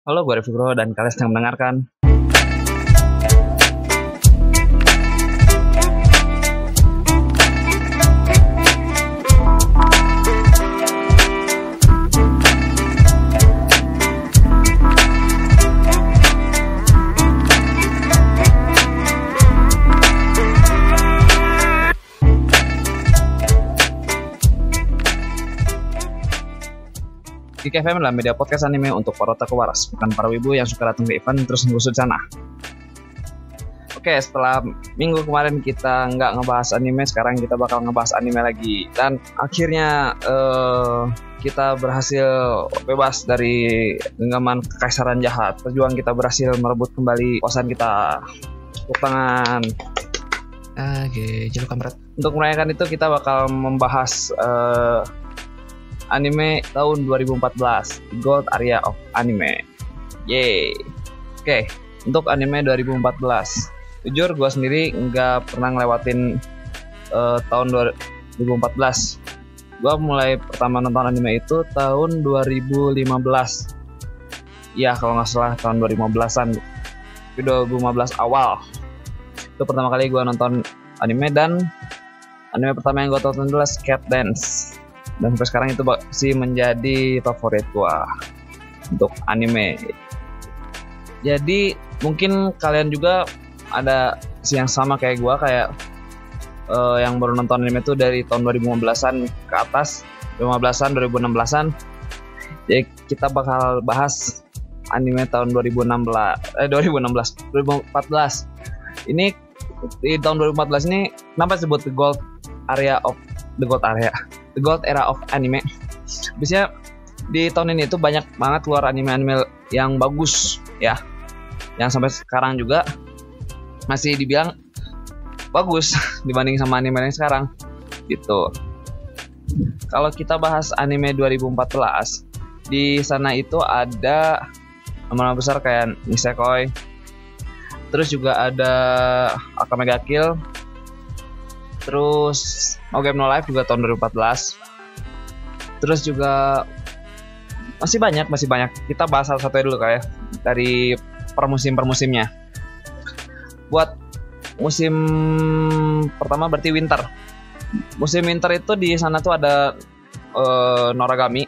Halo, gue Bro dan kalian sedang mendengarkan Geek FM adalah media podcast anime untuk para otaku waras, bukan para wibu yang suka datang ke event terus ngusut sana. Oke, setelah minggu kemarin kita nggak ngebahas anime, sekarang kita bakal ngebahas anime lagi. Dan akhirnya eh, kita berhasil bebas dari genggaman kekaisaran jahat. Perjuangan kita berhasil merebut kembali kuasaan kita. Tepuk tangan. Oke, jeluk kampret. Untuk merayakan itu kita bakal membahas eh, anime tahun 2014 Gold Area of Anime. Yeay. Oke, untuk anime 2014. Jujur gue sendiri nggak pernah ngelewatin eh, tahun 2014. Gue mulai pertama nonton anime itu tahun 2015. Ya kalau nggak salah tahun 2015an. Tapi 2015 awal. Itu pertama kali gue nonton anime dan anime pertama yang gue tonton adalah Skate Dance dan sampai sekarang itu masih menjadi favorit gua untuk anime. Jadi mungkin kalian juga ada yang sama kayak gua kayak uh, yang baru nonton anime itu dari tahun 2015-an ke atas, 2015-an, 2016-an. Jadi kita bakal bahas anime tahun 2016 eh 2016 2014 ini di tahun 2014 ini kenapa disebut gold area of the gold area. The gold era of anime. Biasanya di tahun ini itu banyak banget keluar anime-anime yang bagus ya. Yang sampai sekarang juga masih dibilang bagus dibanding sama anime yang sekarang gitu. Kalau kita bahas anime 2014 di sana itu ada nama-nama besar kayak Nisekoi terus juga ada Akame Kill terus No Game No Life juga tahun 2014 terus juga masih banyak masih banyak. Kita bahas salah satunya dulu kayak dari per musim per musimnya buat musim pertama berarti winter. Musim winter itu di sana tuh ada uh, Noragami.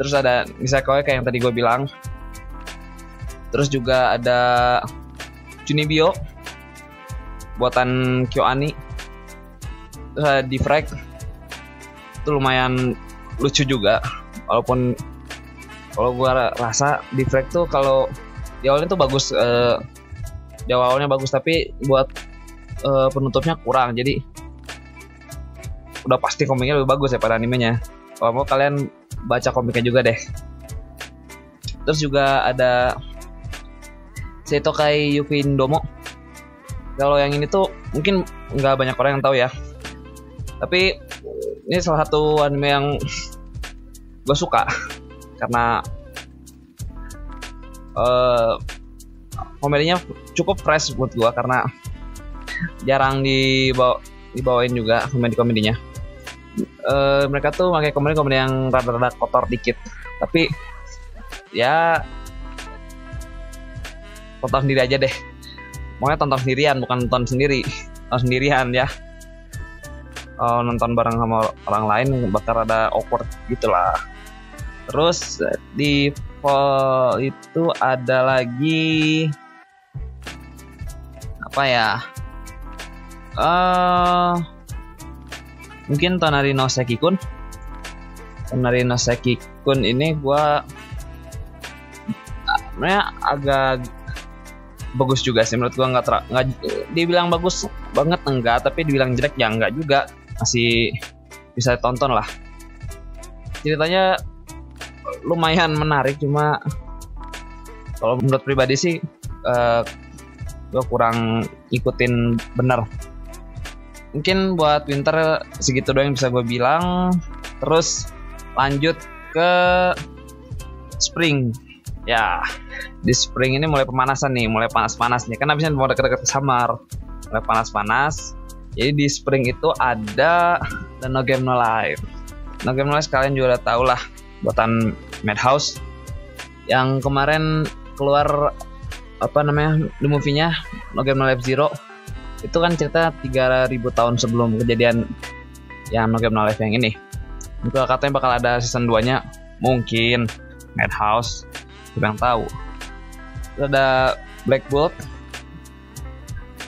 Terus ada Nisekoi kayak yang tadi gue bilang. Terus juga ada Junibyo buatan KyoAni. Terus ada Defrag itu lumayan lucu juga. Walaupun kalau gua rasa Defrag tuh kalau di awalnya tuh bagus uh, di awalnya bagus tapi buat uh, penutupnya kurang. Jadi udah pasti komiknya lebih bagus ya pada animenya. Kalau mau kalian baca komiknya juga deh. Terus juga ada Seitokai Yuki Indomo kalau yang ini tuh mungkin nggak banyak orang yang tahu ya. Tapi ini salah satu anime yang gue suka. Karena uh, komedinya cukup fresh buat gue karena jarang dibawa dibawain juga komedi komedinya uh, mereka tuh pakai komedi komedi yang rada-rada kotor dikit. Tapi ya tonton sendiri aja deh Pokoknya tonton sendirian bukan nonton sendiri. Nonton sendirian ya. Uh, nonton bareng sama orang lain bakal ada awkward gitulah terus di fall itu ada lagi apa ya? Uh, mungkin Tonari no Seki-kun. Tonari no Seki-kun ini gua sebenarnya agak bagus juga sih menurut gua nggak nggak dibilang bagus banget enggak tapi dibilang jelek ya enggak juga masih bisa tonton lah. Ceritanya lumayan menarik cuma kalau menurut pribadi sih uh, gue kurang ikutin bener. Mungkin buat winter segitu doang yang bisa gue bilang terus lanjut ke spring ya di spring ini mulai pemanasan nih mulai panas-panasnya kan abisnya mau deket-deket summer mulai panas-panas. Jadi di spring itu ada The No Game No Life. No Game No Life kalian juga udah tau lah buatan Madhouse. yang kemarin keluar apa namanya di movie-nya No Game No Life Zero. Itu kan cerita 3000 tahun sebelum kejadian yang No Game No Life yang ini. Juga katanya bakal ada season 2 nya mungkin Madhouse yang tahu. Terus ada Black Bolt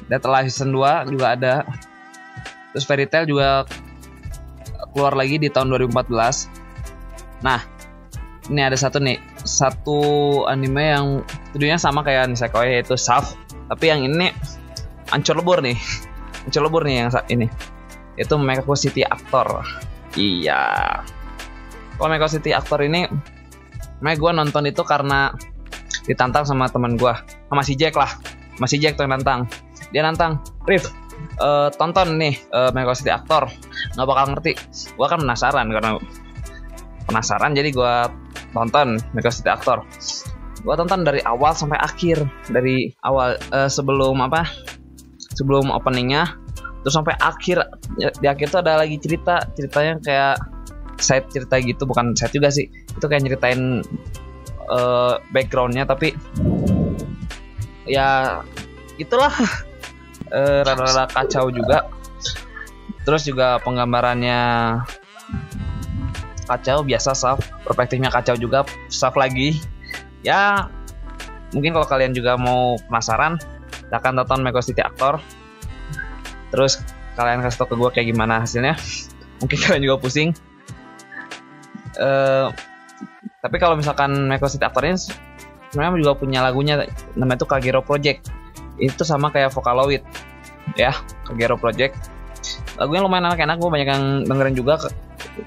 Dead season 2 juga ada. Terus Fairy Tail juga keluar lagi di tahun 2014 nah ini ada satu nih satu anime yang studinya sama kayak Nisekoi yaitu Saf. Tapi yang ini ancur lebur nih ancur lebur nih yang ini. Itu Mexico City Actor. Iya. Kalau Mexico City Actor ini Makanya gue nonton itu karena ditantang sama teman gue sama si Jack lah. Masih Jack tuh yang nantang. Dia nantang Rif uh, tonton nih uh, Mexico City Actor. Nggak bakal ngerti. Gue kan penasaran karena penasaran jadi gue tonton Mexico City Actor. Gue tonton dari awal sampai akhir. Dari awal uh, sebelum apa? Sebelum openingnya. Terus sampai akhir di akhir tuh ada lagi cerita. Ceritanya kayak side cerita gitu bukan side juga sih. Itu kayak nyeritain uh, backgroundnya tapi ya itulah. Uh, rada-rada kacau juga. Terus juga penggambarannya kacau biasa soft perspektifnya kacau juga soft lagi. Ya mungkin kalau kalian juga mau penasaran akan tonton Mego City Actor terus kalian kasih tau ke gue kayak gimana hasilnya. Mungkin kalian juga pusing uh, tapi kalau misalkan Meko City Actor ini sebenarnya juga punya lagunya namanya itu Kagero Project. Itu sama kayak Vocaloid ya Kagero Project. Lagunya lumayan enak-enak gue banyak yang dengerin juga.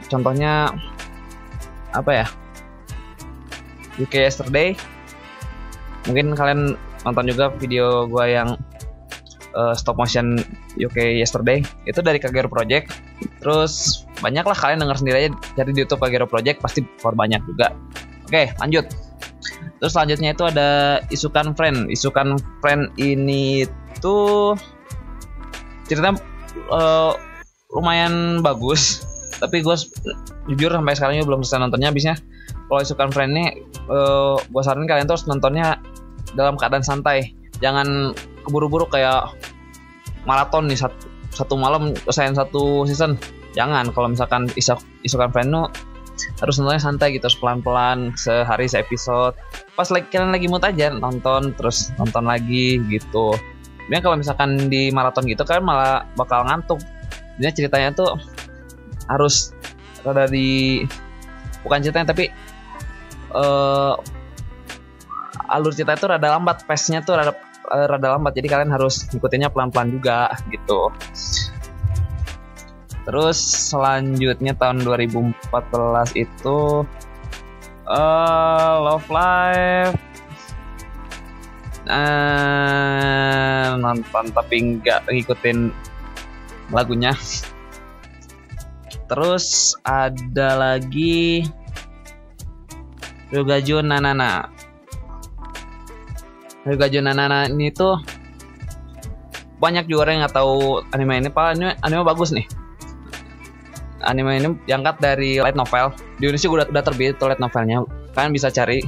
Contohnya apa ya UK Yesterday. Mungkin kalian nonton juga video gue yang uh, stop motion UK Yesterday. Itu dari Kagero Project. Terus banyak lah kalian denger sendiri aja cari di YouTube Kagero Project pasti for banyak juga. Oke lanjut. Terus selanjutnya itu ada isukan friend. Isukan friend ini tuh ceritanya uh, lumayan bagus. Tapi gue jujur sampai sekarang juga belum selesai nontonnya habisnya. Kalau isukan friend ini uh, gue saranin kalian tuh harus nontonnya dalam keadaan santai. Jangan keburu-buru kayak maraton nih satu, satu malam selesai satu season. Jangan kalau misalkan isok isukan friend harus nontonnya santai gitu pelan-pelan sehari se episode pas lagi kalian lagi mood aja nonton terus nonton lagi gitu. Ini kalau misalkan di maraton gitu kan malah bakal ngantuk. Ini ceritanya tuh harus rada di bukan ceritanya tapi uh, alur cerita itu rada lambat pace-nya tuh rada uh, rada lambat jadi kalian harus ngikutinnya pelan-pelan juga gitu. Terus selanjutnya tahun 2014 itu uh, Love Life. Uh, nonton tapi nggak ngikutin lagunya. Terus ada lagi Ryugaju Nanana Ryugaju Nanana ini tuh banyak juga orang yang nggak tahu anime ini. Pak anime, anime bagus nih. Anime ini diangkat dari light novel. Di Indonesia udah udah terbit tuh light novelnya. Kalian bisa cari.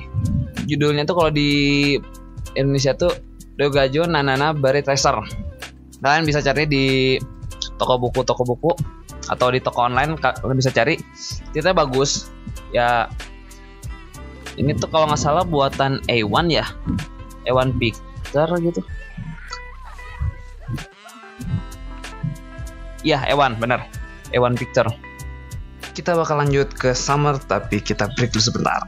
Judulnya tuh kalau di Indonesia tuh Ryugaju Nanana Bari Tracer. Kalian bisa cari di toko buku toko buku atau di toko online kalian bisa cari. Ceritanya bagus. Ya ini tuh kalau nggak salah buatan A1 ya A1 Picture gitu. Iya, A1 bener A1 Picture kita bakal lanjut ke summer tapi kita break dulu sebentar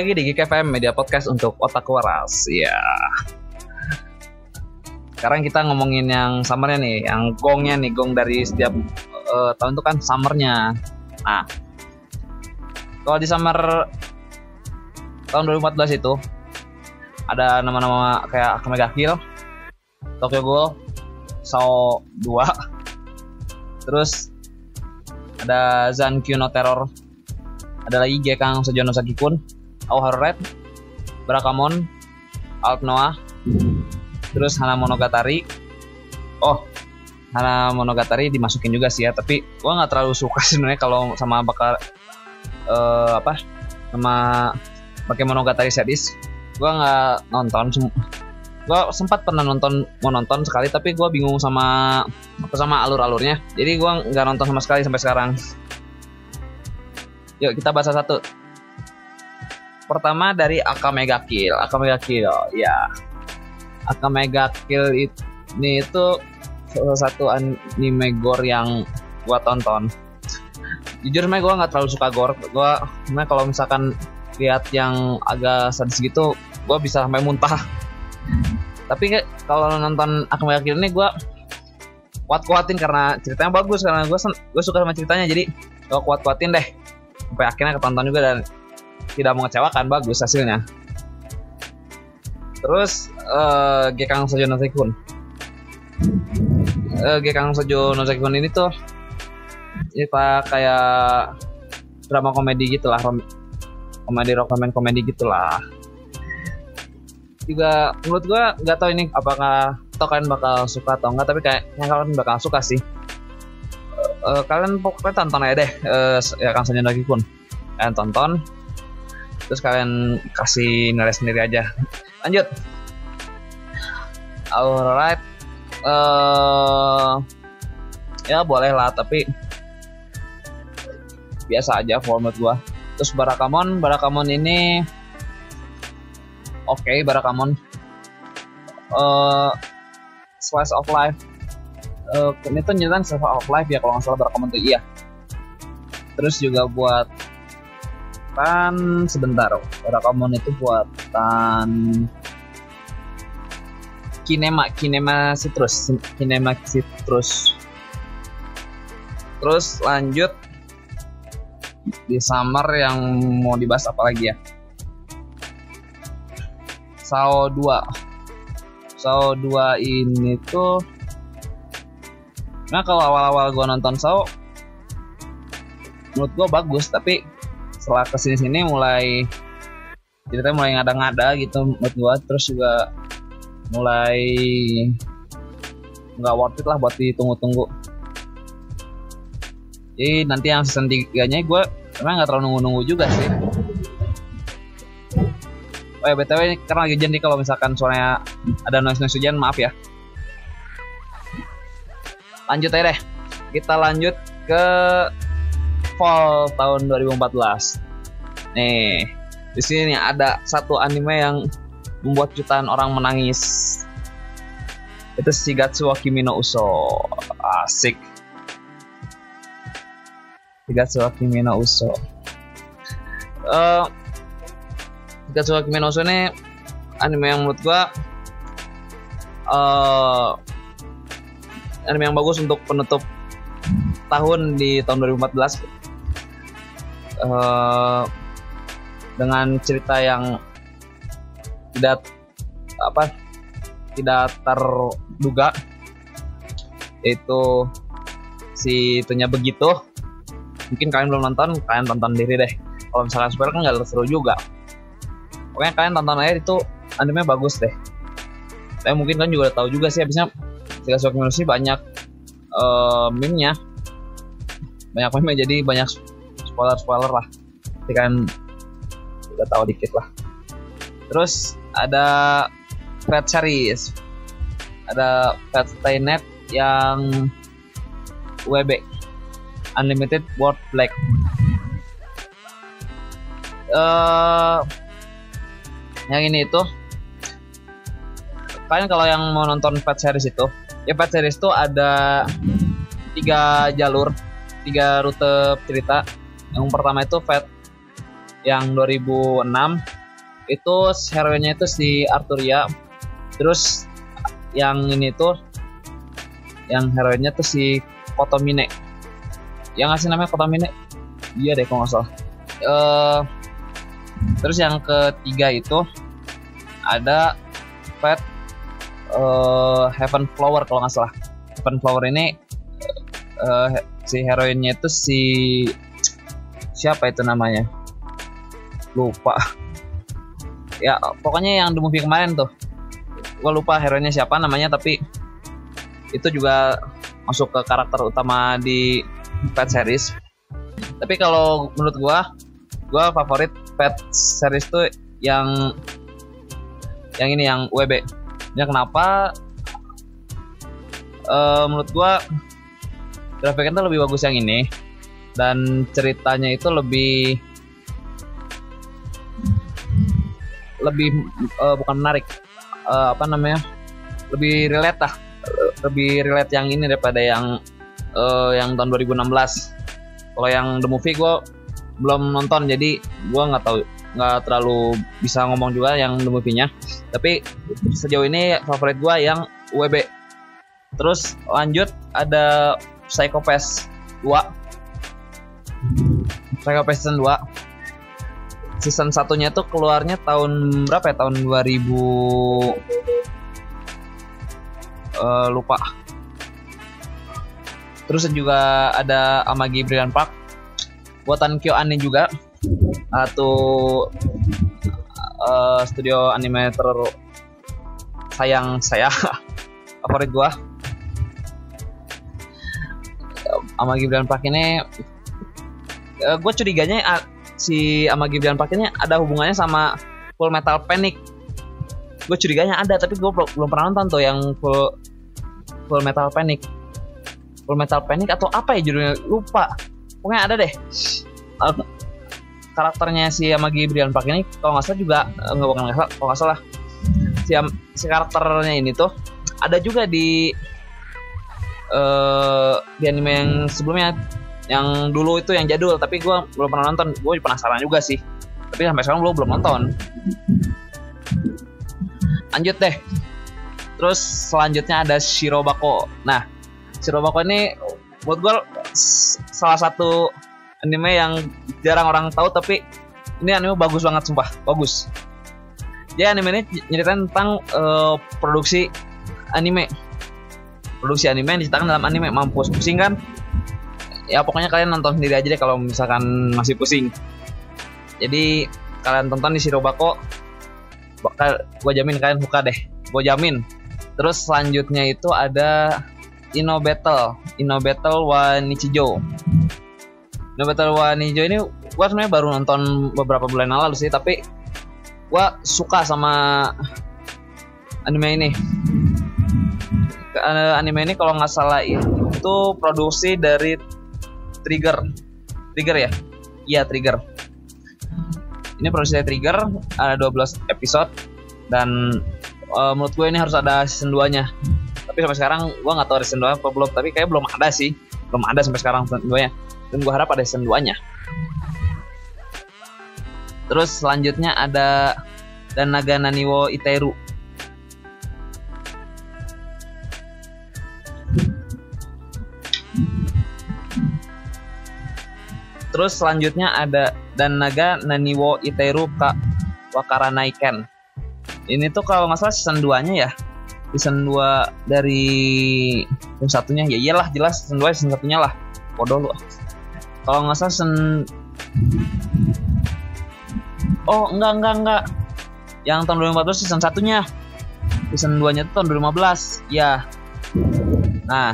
lagi di Geek FM Media Podcast untuk otak waras. Ya. Sekarang kita ngomongin yang summernya nih, yang gongnya nih, gong dari setiap uh, tahun itu kan summernya. Nah, kalau di summer tahun 2014 itu ada nama-nama kayak Akame ga Kill, Tokyo Ghoul, Sao 2, terus ada Zan Kyuno Terror ada lagi Gekang Sojono Sakikun Aoharu Red Barakamon Alt Noah terus Hana Monogatari. Oh Hana Monogatari dimasukin juga sih ya tapi gua nggak terlalu suka sebenarnya kalau sama bakal eh, apa sama pakai Monogatari series gua nggak nonton sem- gua sempat pernah nonton mau nonton sekali tapi gua bingung sama apa sama alur-alurnya. Jadi gua nggak nonton sama sekali sampai sekarang. Yuk kita bahas satu pertama dari Akame ga Kill. Akame ga Kill ya Akame ga Kill ini itu salah satu anime gore yang gua tonton. Jujur mah gua nggak terlalu suka gore. Gua nah kalau misalkan lihat yang agak sadis gitu gua bisa sampai muntah. Tapi kalau nonton Akame ga Kill ini gua kuat-kuatin karena ceritanya bagus karena gue gue suka sama ceritanya jadi gue kuat-kuatin deh. Sampai akhirnya ketonton juga dan tidak mengecewakan bagus hasilnya. Terus eh Gekang Sojo no Sekun. Eh Gekang Sojo no Sekun ini tuh cerita kayak drama komedi gitulah komedi romantis komedi gitulah. Juga menurut gua nggak tahu ini apakah atau kalian bakal suka atau enggak tapi kayaknya kalian bakal suka sih. Eh, kalian pokoknya tonton aja deh eh, ya Sanjay lagi pun kalian tonton terus kalian kasih nilai sendiri aja. Lanjut. Alright. Eh ya boleh lah tapi biasa aja format gua. Terus Barakamon Barakamon ini oke Barakamon. Eh slice of life. Eh, ini tuh nyeritain slice of life ya kalau nggak salah Barakamon tuh iya. Terus juga buat tan sebentar. Barakamon itu buatan Kinema Kinema Citrus Kinema Citrus. Terus lanjut di summer yang mau dibahas apa lagi ya? Sao 2 Sao 2 ini tuh Nah kalau awal-awal gue nonton Sao Menurut gue bagus Tapi setelah ke sini-sini mulai Ceritanya mulai ngada-ngada gitu menurut gue Terus juga mulai nggak worth it lah buat ditunggu-tunggu Jadi nanti yang season 3 nya gue Emang nggak terlalu nunggu-nunggu juga sih Oh ya btw karena lagi hujan nih kalau misalkan suaranya ada noise noise hujan maaf ya. Lanjut aja deh. Kita lanjut ke fall tahun 2014. Nih, di sini nih ada satu anime yang membuat jutaan orang menangis. Itu Shigatsu wa Kimi no Uso. Asik. Shigatsu wa Kimi no Uso. Eh Shigatsu wa Kimi no Uso ini anime yang menurut gua eh anime yang bagus untuk penutup tahun di tahun 2014 eh dengan cerita yang tidak apa tidak terduga yaitu si itunya begitu mungkin kalian belum nonton kalian tonton diri deh kalau misalkan spoiler kan nggak seru juga pokoknya kalian tonton aja itu anime bagus deh tapi mungkin kalian juga udah tahu juga sih habisnya Kimi no Uso banyak eh meme-nya banyak meme jadi banyak spoiler spoiler lah. Jadi kalian udah tahu dikit lah. Terus ada Fred series. Ada Fred Stay Net yang WB Unlimited World Black. Eh yang ini itu. Kalian kalau yang mau nonton Fat Series itu ya Fat Series itu ada tiga jalur tiga rute cerita yang pertama itu Fat yang 2006 itu hero-nya itu si Arturia. Terus yang ini tuh yang hero-nya tuh si Kotomine. Yang ngasih namanya Kotomine? Iya deh kalau nggak salah. Eh, terus yang ketiga itu ada Fat eh, Heaven Flower kalau nggak salah. Heaven Flower ini eh, si heroinnya itu si siapa itu namanya? Lupa. Ya pokoknya yang the movie kemarin tuh. Gue lupa heroinnya siapa namanya tapi itu juga masuk ke karakter utama di pet series. Tapi kalau menurut gue gue favorit pet series tuh yang yang ini yang WB ya kenapa? Eh, menurut gue grafiknya tuh lebih bagus yang ini dan ceritanya itu lebih lebih eh, bukan menarik Eh, apa namanya lebih relate lah. Lebih relate yang ini daripada yang eh, yang tahun 2016 kalau yang the movie gue belum nonton jadi gue nggak tahu nggak terlalu bisa ngomong juga yang the movie-nya. Tapi sejauh ini favorit gue yang WB terus lanjut ada Psycho Pass 2 Pass season 2 season satunya tuh keluarnya tahun berapa ya? Tahun 2000 Eh, lupa. Terus juga ada Amagi Brilliant Park. Buatan KyoAni juga. Atau eh, studio anime ter sayang saya favorit gua. Amagi Brilliant Park ini gue curiganya ah, si Brilliant Park ini ada hubungannya sama Full Metal Panic. Gue curiganya ada tapi gue belum pernah nonton tuh yang full Full Metal Panic. Full Metal Panic atau apa ya judulnya? Lupa. Pokoknya ada deh. Eh, karakternya si Amagi Brian Park ini kalau nggak salah juga eh, nggak bukan nggak salah kalau nggak salah si, si karakternya ini tuh ada juga di eh di anime yang sebelumnya yang dulu itu yang jadul tapi gue belum pernah nonton. Gue penasaran juga sih. Tapi sampai sekarang belum belum nonton. Lanjut deh. Terus selanjutnya ada Shirobako. Nah Shirobako ini buat gue salah satu anime yang jarang orang tahu tapi ini anime bagus banget sumpah. Bagus. Jadi anime ini nyeritain tentang eh, produksi anime. Produksi anime yang diceritakan dalam anime mampus. Pusing kan ya pokoknya kalian nonton sendiri aja deh kalau misalkan masih pusing. Jadi kalian tonton di Shirobako. Bakal gue jamin kalian suka deh. Gue jamin. Terus selanjutnya itu ada Inno Battle. Inno Battle wa Nichijo. Inno Battle wa Nichijo ini gue sebenarnya baru nonton beberapa bulan lalu sih tapi gue suka sama anime ini. Eh, anime ini kalau nggak salah itu produksi dari Trigger. Trigger ya? Iya Trigger. Ini produksi Trigger ada 12 episode dan eh, menurut gue ini harus ada season 2 nya tapi sampai sekarang gue nggak tahu ada season 2 apa belum tapi kayak belum ada sih. Belum ada sampai sekarang season 2 nya dan gue harap ada season 2 nya terus selanjutnya ada dan Naga Naniwo Iteru Terus selanjutnya ada dan Naga Naniwo Iteru Ka Wakaranaiken. Ini tuh kalau nggak salah season 2-nya ya. Season 2 dari yang satunya ya iyalah jelas season 2 season satunya lah. Bodoh lu. Kalau nggak salah season Oh, enggak enggak enggak. Yang tahun 2014 season satunya. Season 2-nya tuh tahun 2015. Ya. Nah,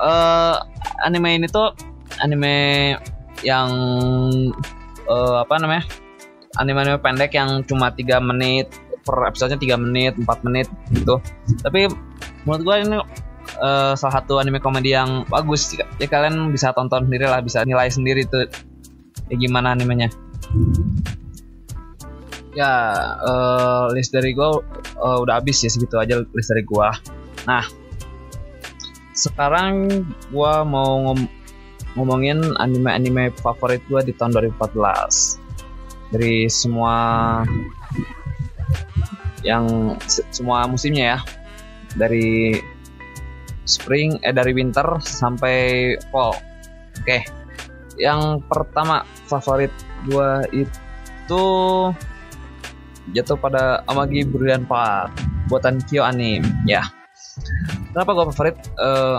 eh anime ini tuh anime yang eh, apa namanya anime-anime pendek yang cuma tiga menit per episodenya 3 menit 4 menit gitu. Tapi menurut gue ini eh, salah satu anime komedi yang bagus. Ya kalian bisa tonton sendiri lah bisa nilai sendiri tuh ya gimana animenya. Ya eh, list dari gue eh, udah habis ya segitu aja list dari gue nah sekarang gua mau ngom- ngomongin anime-anime favorit gua di tahun 2014 dari semua yang se- semua musimnya ya. Dari spring eh dari winter sampai fall. Oke yang pertama favorit gua itu jatuh pada Amagi Brilliant Park buatan Kyo Anime ya. Kenapa gue favorit? Eh,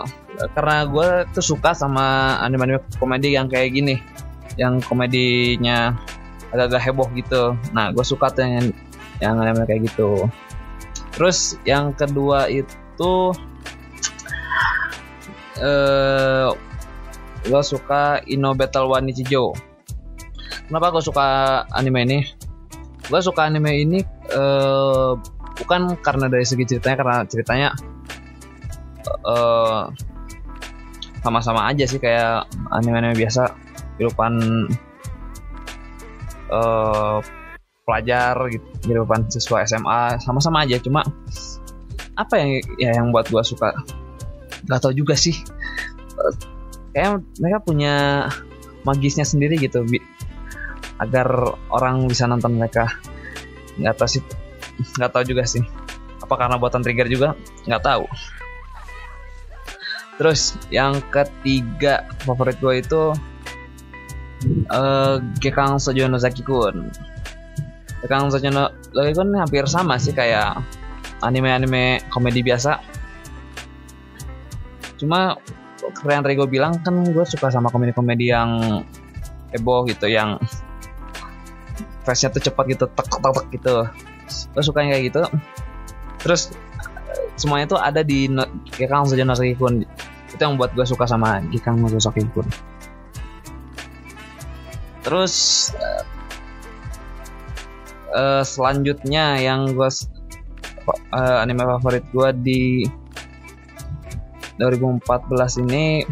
karena gue tuh suka sama anime-anime komedi yang kayak gini yang komedinya agak-agak heboh gitu. Nah gue suka tuh yang yang anime kayak gitu. Terus yang kedua itu eh gue suka Ino Battle One Nichijou. Kenapa gue suka anime ini? Gue suka anime ini eh bukan karena dari segi ceritanya karena ceritanya eh sama-sama aja sih kayak anime-anime biasa. Kehidupan eh pelajar gitu kehidupan siswa SMA sama-sama aja. Cuma apa yang ya yang buat gua suka? Nggak tahu juga sih. Eh, kayak mereka punya magisnya sendiri gitu bi- agar orang bisa nonton mereka. Nggak tahu sih nggak tahu juga sih. Apa karena buatan trigger juga? Nggak tahu terus yang ketiga favorit gue itu eh Gekang Sojo no Zaki Kun Gekang Sojo no Zaki Kun hampir sama sih kayak anime-anime komedi biasa. Cuma keren Rego bilang kan gue suka sama komedi-komedi yang heboh gitu yang face-nya tuh cepat gitu tek tek tek gitu. Gue suka yang kayak gitu. Terus eh, semuanya tuh ada di Gekang Sojo no Zaki Kun itu yang buat gue suka sama Gekang no Zaki Kun terus eh, eh, selanjutnya yang gue eh, anime favorit gue di 2014 ini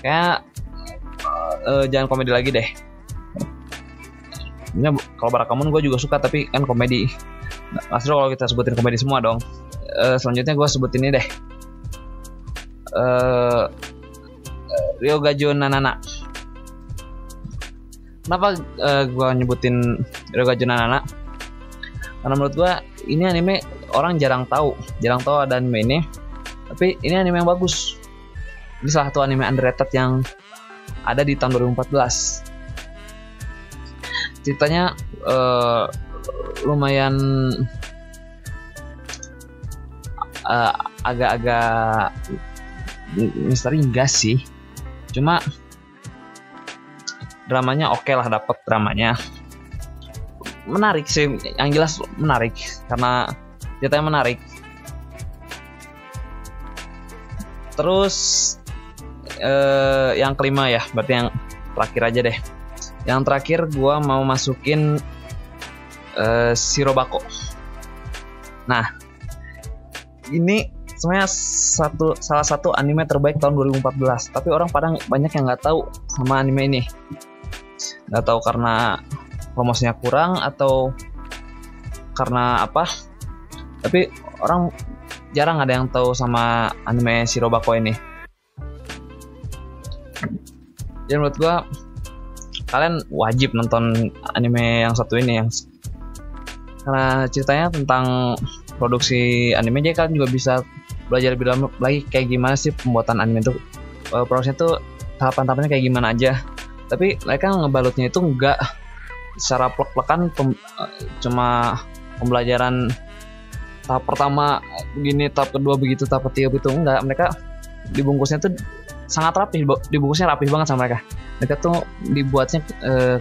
kayak eh, jangan komedi lagi deh. Ini kalau Barakamun gue juga suka tapi kan komedi Nah, Mas kalau kita sebutin komedi semua dong. Eh, selanjutnya gue sebutin ini deh. Eh Rio Gajo Nanana. Kenapa eh, gue nyebutin Rio Gajo Nanana? Karena menurut gue ini anime orang jarang tahu. Jarang tahu ada anime ini. Tapi ini anime yang bagus. Ini salah satu anime underrated yang ada di tahun 2014 ceritanya eh, lumayan eh, agak-agak misteri enggak sih. Cuma dramanya oke lah dapet dramanya. Menarik sih yang jelas menarik karena ceritanya menarik. Terus eh, yang kelima ya berarti yang terakhir aja deh. Yang terakhir gua mau masukin eh, Shirobako nah ini sebenarnya satu salah satu anime terbaik tahun 2014 tapi orang pada banyak yang nggak tahu sama anime ini. Nggak tahu karena promosinya kurang atau karena apa. Tapi orang jarang ada yang tahu sama anime Shirobako ini. Jadi menurut gua kalian wajib nonton anime yang satu ini yang karena ceritanya tentang produksi anime jadi kalian juga bisa belajar lebih dalam lagi kayak gimana sih pembuatan anime itu Eh, prosesnya tuh tahapan-tahapannya kayak gimana aja. Tapi mereka ngebalutnya itu enggak secara plek-plekan pem- eh, cuma pembelajaran tahap pertama begini tahap kedua begitu tahap ketiga begitu enggak mereka dibungkusnya tuh sangat rapi bo- dibungkusnya rapi banget sama mereka. Mereka tuh dibuatnya eh,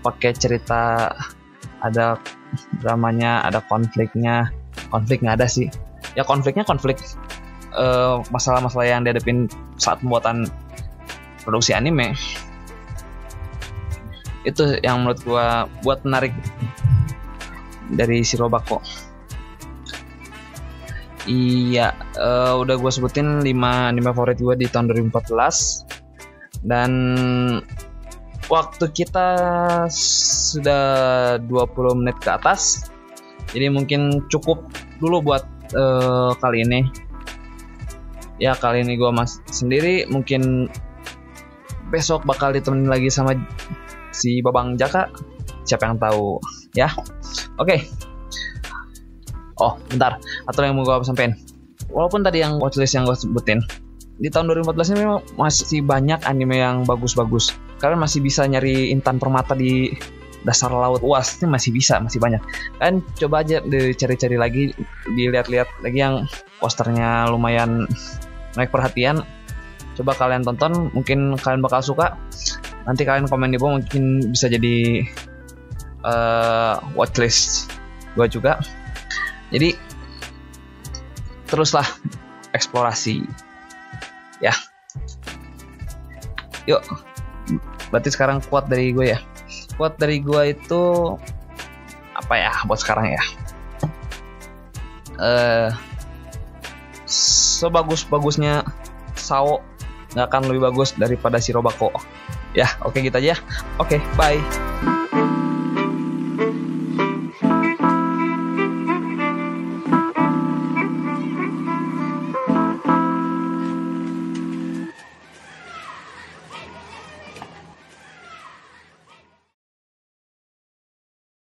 pakai cerita ada dramanya ada konfliknya. Konflik nggak ada sih. Ya konfliknya konflik eh, masalah-masalah yang dihadapin saat pembuatan produksi anime. Itu yang menurut gua buat menarik dari Shirobako iya eh, udah gua sebutin 5 anime favorit gua di tahun 2014 dan waktu kita sudah 20 menit ke atas jadi mungkin cukup dulu buat eh, kali ini. Ya kali ini gue mas sendiri mungkin besok bakal ditemenin lagi sama si Babang Jaka. Siapa yang tahu ya. Oke. Oh bentar. Atau yang mau gue sampein walaupun tadi yang watchlist yang gue sebutin di tahun 2014 ini masih banyak anime yang bagus-bagus kalian masih bisa nyari Intan Permata di dasar laut uas. Ini masih bisa masih banyak. Kan coba aja dicari-cari lagi dilihat-lihat lagi yang posternya lumayan naik perhatian. Coba kalian tonton mungkin kalian bakal suka. Nanti kalian komen di bawah mungkin bisa jadi uh, watchlist gue juga. Jadi teruslah eksplorasi. Ya. Yuk berarti sekarang kuat dari gue ya? Kuat dari gue itu apa ya buat sekarang ya? Eh uh, sebagus bagusnya Sao nggak akan lebih bagus daripada si Robako. Ya oke okay, gitu aja oke okay, bye